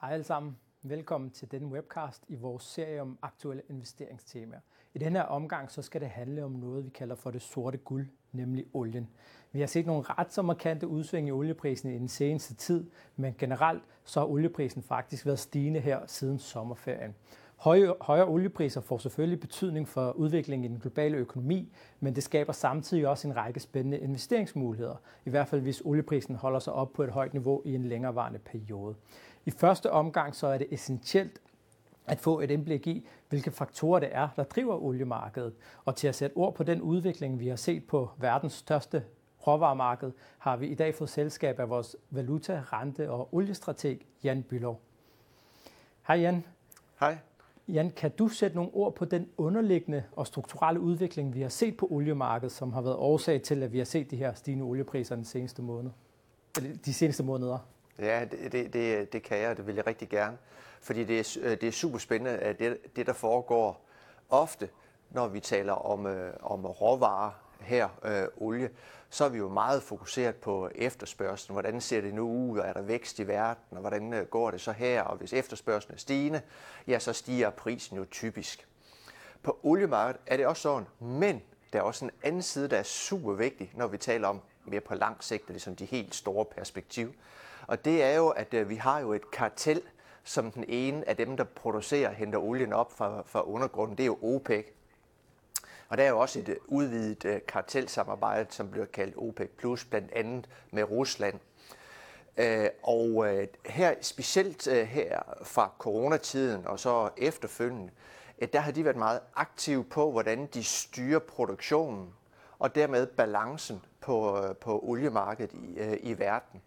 Hej alle sammen. Velkommen til denne webcast i vores serie om aktuelle investeringstemaer. I denne her omgang så skal det handle om noget, vi kalder for det sorte guld, nemlig olien. Vi har set nogle ret så markante udsving i olieprisen i den seneste tid, men generelt så har olieprisen faktisk været stigende her siden sommerferien. Høje, højere oliepriser får selvfølgelig betydning for udviklingen i den globale økonomi, men det skaber samtidig også en række spændende investeringsmuligheder, i hvert fald hvis olieprisen holder sig op på et højt niveau i en længerevarende periode. I første omgang så er det essentielt at få et indblik i, hvilke faktorer det er, der driver oliemarkedet. Og til at sætte ord på den udvikling, vi har set på verdens største råvaremarked, har vi i dag fået selskab af vores valuta, rente og oliestrateg Jan Bylov. Hej Jan. Hej. Jan, kan du sætte nogle ord på den underliggende og strukturelle udvikling, vi har set på oliemarkedet, som har været årsag til, at vi har set de her stigende oliepriser den seneste måned? De seneste måneder? Ja, det, det, det, det kan jeg, og det vil jeg rigtig gerne. Fordi det er, det er super spændende, at det, det, der foregår ofte, når vi taler om, øh, om råvarer her, øh, olie, så er vi jo meget fokuseret på efterspørgselen. Hvordan ser det nu ud, og er der vækst i verden, og hvordan øh, går det så her? Og hvis efterspørgselen er stigende, ja, så stiger prisen jo typisk. På oliemarkedet er det også sådan, men der er også en anden side, der er super vigtig, når vi taler om mere på lang sigt, og ligesom de helt store perspektiv. Og det er jo, at øh, vi har jo et kartel, som den ene af dem, der producerer, henter olien op fra, fra undergrunden. Det er jo OPEC. Og der er jo også et øh, udvidet øh, kartelsamarbejde, som bliver kaldt OPEC+, Plus, blandt andet med Rusland. Øh, og her, specielt her fra coronatiden og så efterfølgende, der har de været meget aktive på, hvordan de styrer produktionen og dermed balancen på, på oliemarkedet i, i verden.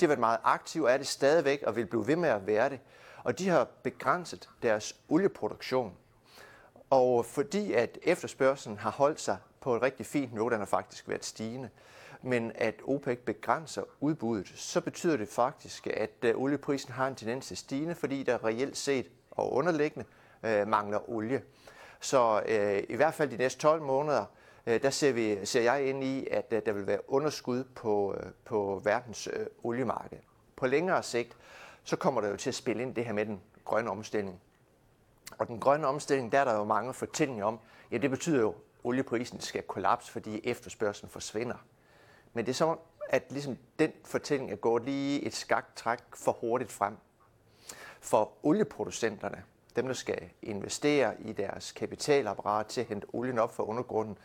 De har været meget aktive, er det stadigvæk og vil blive ved med at være det. Og de har begrænset deres olieproduktion. Og fordi at efterspørgselen har holdt sig på et rigtig fint niveau, den har faktisk været stigende, men at OPEC begrænser udbuddet, så betyder det faktisk, at øh, olieprisen har en tendens til stigende, fordi der reelt set og underliggende øh, mangler olie. Så øh, i hvert fald de næste 12 måneder, Øh, der ser, vi, ser jeg ind i, at øh, der vil være underskud på, øh, på verdens øh, oliemarked. På længere sigt, så kommer der jo til at spille ind det her med den grønne omstilling. Og den grønne omstilling, der er der jo mange fortællinger om, ja det betyder jo, at olieprisen skal kollapse, fordi efterspørgselen forsvinder. Men det er som at ligesom den fortælling er gået lige et skaktræk for hurtigt frem. For olieproducenterne, dem der skal investere i deres kapitalapparat til at hente olien op fra undergrunden,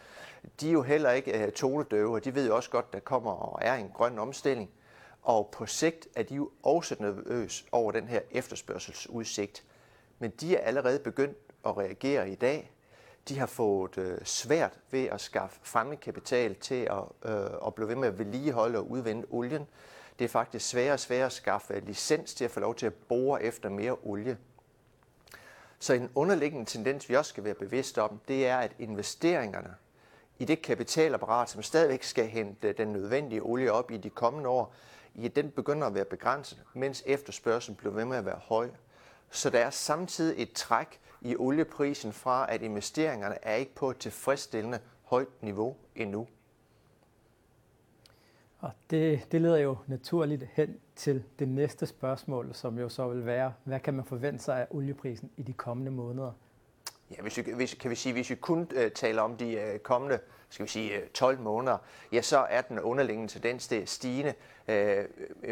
de er jo heller ikke uh, tonedøve, og de ved jo også godt, at der kommer og er en grøn omstilling. Og på sigt er de jo også nervøse over den her efterspørgselsudsigt. Men de er allerede begyndt at reagere i dag. De har fået øh, svært ved at skaffe fremmedkapital til at, øh, at blive ved med at vedligeholde og udvinde olien. Det er faktisk sværere og sværere at skaffe øh, licens til at få lov til at bore efter mere olie. Så en underliggende tendens, vi også skal være bevidste om, det er, at investeringerne i det kapitalapparat, som stadigvæk skal hente øh, den nødvendige olie op i de kommende år, i den begynder at være begrænset, mens efterspørgselen bliver ved med at være høj. Så der er samtidig et træk i olieprisen fra, at investeringerne er ikke på et tilfredsstillende højt niveau endnu. Og det, det leder jo naturligt hen til det næste spørgsmål, som jo så vil være, hvad kan man forvente sig af olieprisen i de kommende måneder? Ja, hvis vi, hvis, kan vi sige, hvis vi kun uh, taler om de uh, kommende skal vi sige, øh, 12 måneder, ja, så er den underliggende tendens det er stigende.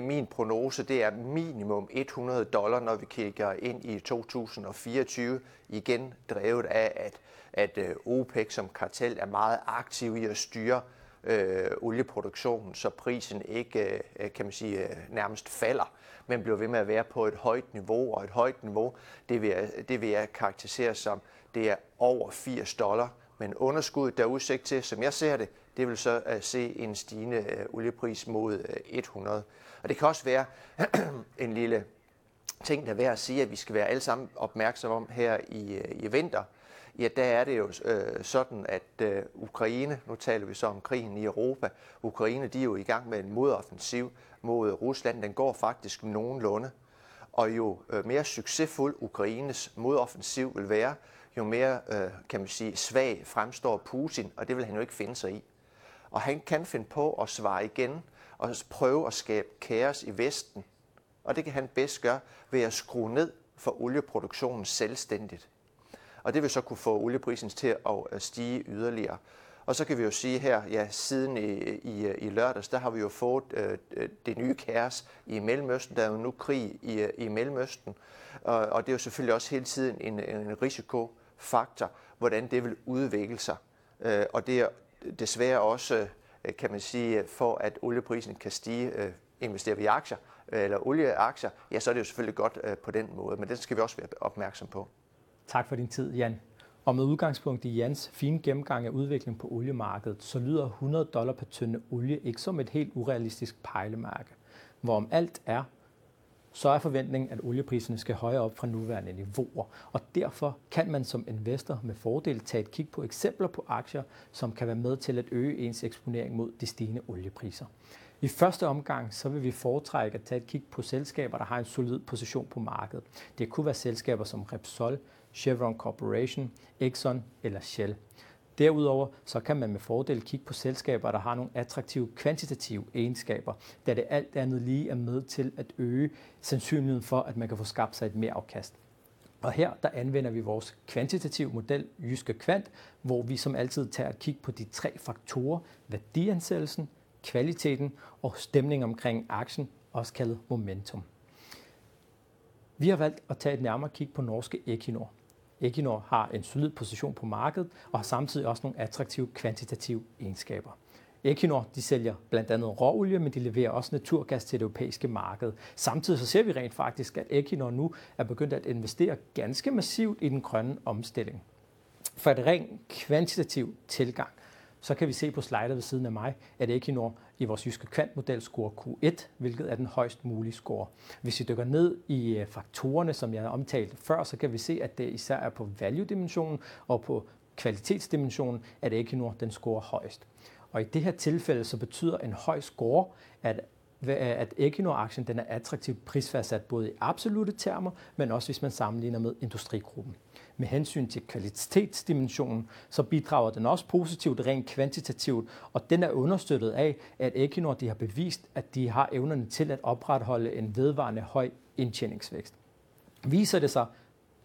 Min prognose det er minimum 100 dollar, når vi kigger ind i 2024, igen drevet af, at, at OPEC som kartel er meget aktiv i at styre øh, olieproduktionen, så prisen ikke øh, kan man sige, nærmest falder, men bliver ved med at være på et højt niveau, og et højt niveau, det vil jeg, det vil jeg karakterisere som, det er over 80 dollar, men underskuddet, der er udsigt til, som jeg ser det, det vil så uh, se en stigende uh, oliepris mod øh, uh, 100. Og det kan også være en lille ting, der er værd at sige, at vi skal være alle sammen opmærksomme om her i, uh, i vinter, ja, der er det jo øh, sådan, at øh, Ukraine, nu taler vi så om krigen i Europa, Ukraine de er jo i gang med en modoffensiv mod Rusland. Den går faktisk nogenlunde. Og jo øh, mere succesfuld Ukraines modoffensiv vil være, jo mere, øh, kan man sige, svag fremstår Putin, og det vil han jo ikke finde sig i. Og han kan finde på at svare igen og prøve at skabe kaos i Vesten, og det kan han bedst gøre ved at skrue ned for olieproduktionen selvstændigt. Og det vil så kunne få olieprisen til at øh, stige yderligere. Og så kan vi jo sige her, ja, siden i, i, øh, i lørdags, der har vi jo fået øh, øh, det nye kaos i Mellemøsten. Der er jo nu krig i, i Mellemøsten, og, og det er jo selvfølgelig også hele tiden en, en risiko faktor, hvordan det vil udvikle sig. Øh, og det er desværre også, øh, kan man sige, for at olieprisen kan stige, øh, investerer vi i aktier, eller olieaktier, ja, så er det jo selvfølgelig godt på den måde, men det skal vi også være opmærksom på. Tak for din tid, Jan. Og med udgangspunkt i Jans fine gennemgang af udviklingen på oliemarkedet, så lyder 100 dollar per tynde olie ikke som et helt urealistisk pejlemærke. Hvorom alt er, så er forventningen, at oliepriserne skal højere op fra nuværende niveauer. Og derfor kan man som investor med fordel tage et kig på eksempler på aktier, som kan være med til at øge ens eksponering mod de stigende oliepriser. I første omgang så vil vi foretrække at tage et kig på selskaber, der har en solid position på markedet. Det kunne være selskaber som Repsol, Chevron Corporation, Exxon eller Shell. Derudover så kan man med fordel kigge på selskaber, der har nogle attraktive kvantitative egenskaber, da det alt andet lige er med til at øge sandsynligheden for, at man kan få skabt sig et mere afkast. Og her der anvender vi vores kvantitative model, Jyske Kvant, hvor vi som altid tager et kig på de tre faktorer, værdiansættelsen, kvaliteten og stemning omkring aktien, også kaldet momentum. Vi har valgt at tage et nærmere kig på norske Equinor. Equinor har en solid position på markedet og har samtidig også nogle attraktive kvantitative egenskaber. Equinor de sælger blandt andet råolie, men de leverer også naturgas til det europæiske marked. Samtidig så ser vi rent faktisk, at Equinor nu er begyndt at investere ganske massivt i den grønne omstilling. For et rent kvantitativ tilgang, så kan vi se på slidet ved siden af mig, at Equinor i vores jyske kvantmodel score Q1, hvilket er den højst mulige score. Hvis vi dykker ned i øh, faktorerne, som jeg omtalte før, så kan vi se, at det især er på value-dimensionen og på kvalitetsdimensionen, at Equinor den scorer højst. Og i det her tilfælde så betyder en høj score, at at Equinor-aktien den er attraktivt prisfastsat både i absolute termer, men også hvis man sammenligner med industrigruppen med hensyn til kvalitetsdimensionen, så bidrager den også positivt rent kvantitativt, og den er understøttet af, at Equinor de har bevist, at de har evnerne til at opretholde en vedvarende høj indtjeningsvækst. Viser det sig,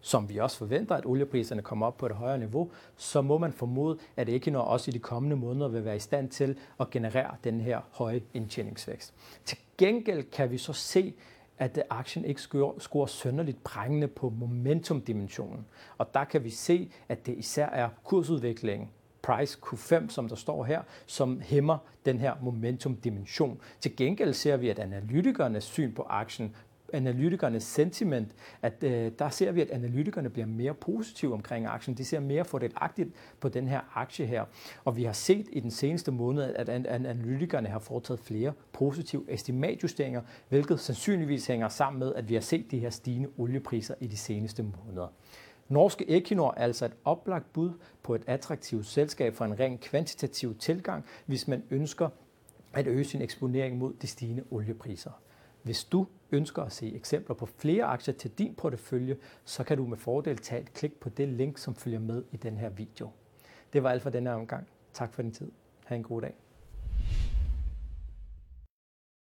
som vi også forventer, at oliepriserne kommer op på et højere niveau, så må man formode, at Equinor også i de kommende måneder vil være i stand til at generere den her høje indtjeningsvækst. Til gengæld kan vi så se, at aktien ikke scorer, scorer sønderligt prængende på momentumdimensionen. Og der kan vi se, at det især er kursudviklingen, price Q5, som der står her, som hæmmer den her momentumdimension. Til gengæld ser vi, at analytikernes syn på aktien analytikernes sentiment, at øh, der ser vi, at analytikerne bliver mere positive omkring aktien. De ser mere fordelagtigt på den her aktie her. Og vi har set i den seneste måned, at analytikerne har foretaget flere positive estimatjusteringer, hvilket sandsynligvis hænger sammen med, at vi har set de her stigende oliepriser i de seneste måneder. Norske Equinor er altså et oplagt bud på et attraktivt selskab for en ren kvantitativ tilgang, hvis man ønsker at øge sin eksponering mod de stigende oliepriser. Hvis du ønsker at se eksempler på flere aktier til din portefølje, så kan du med fordel tage et klik på det link, som følger med i den her video. Det var alt for denne omgang. Tak for din tid. Ha' en god dag.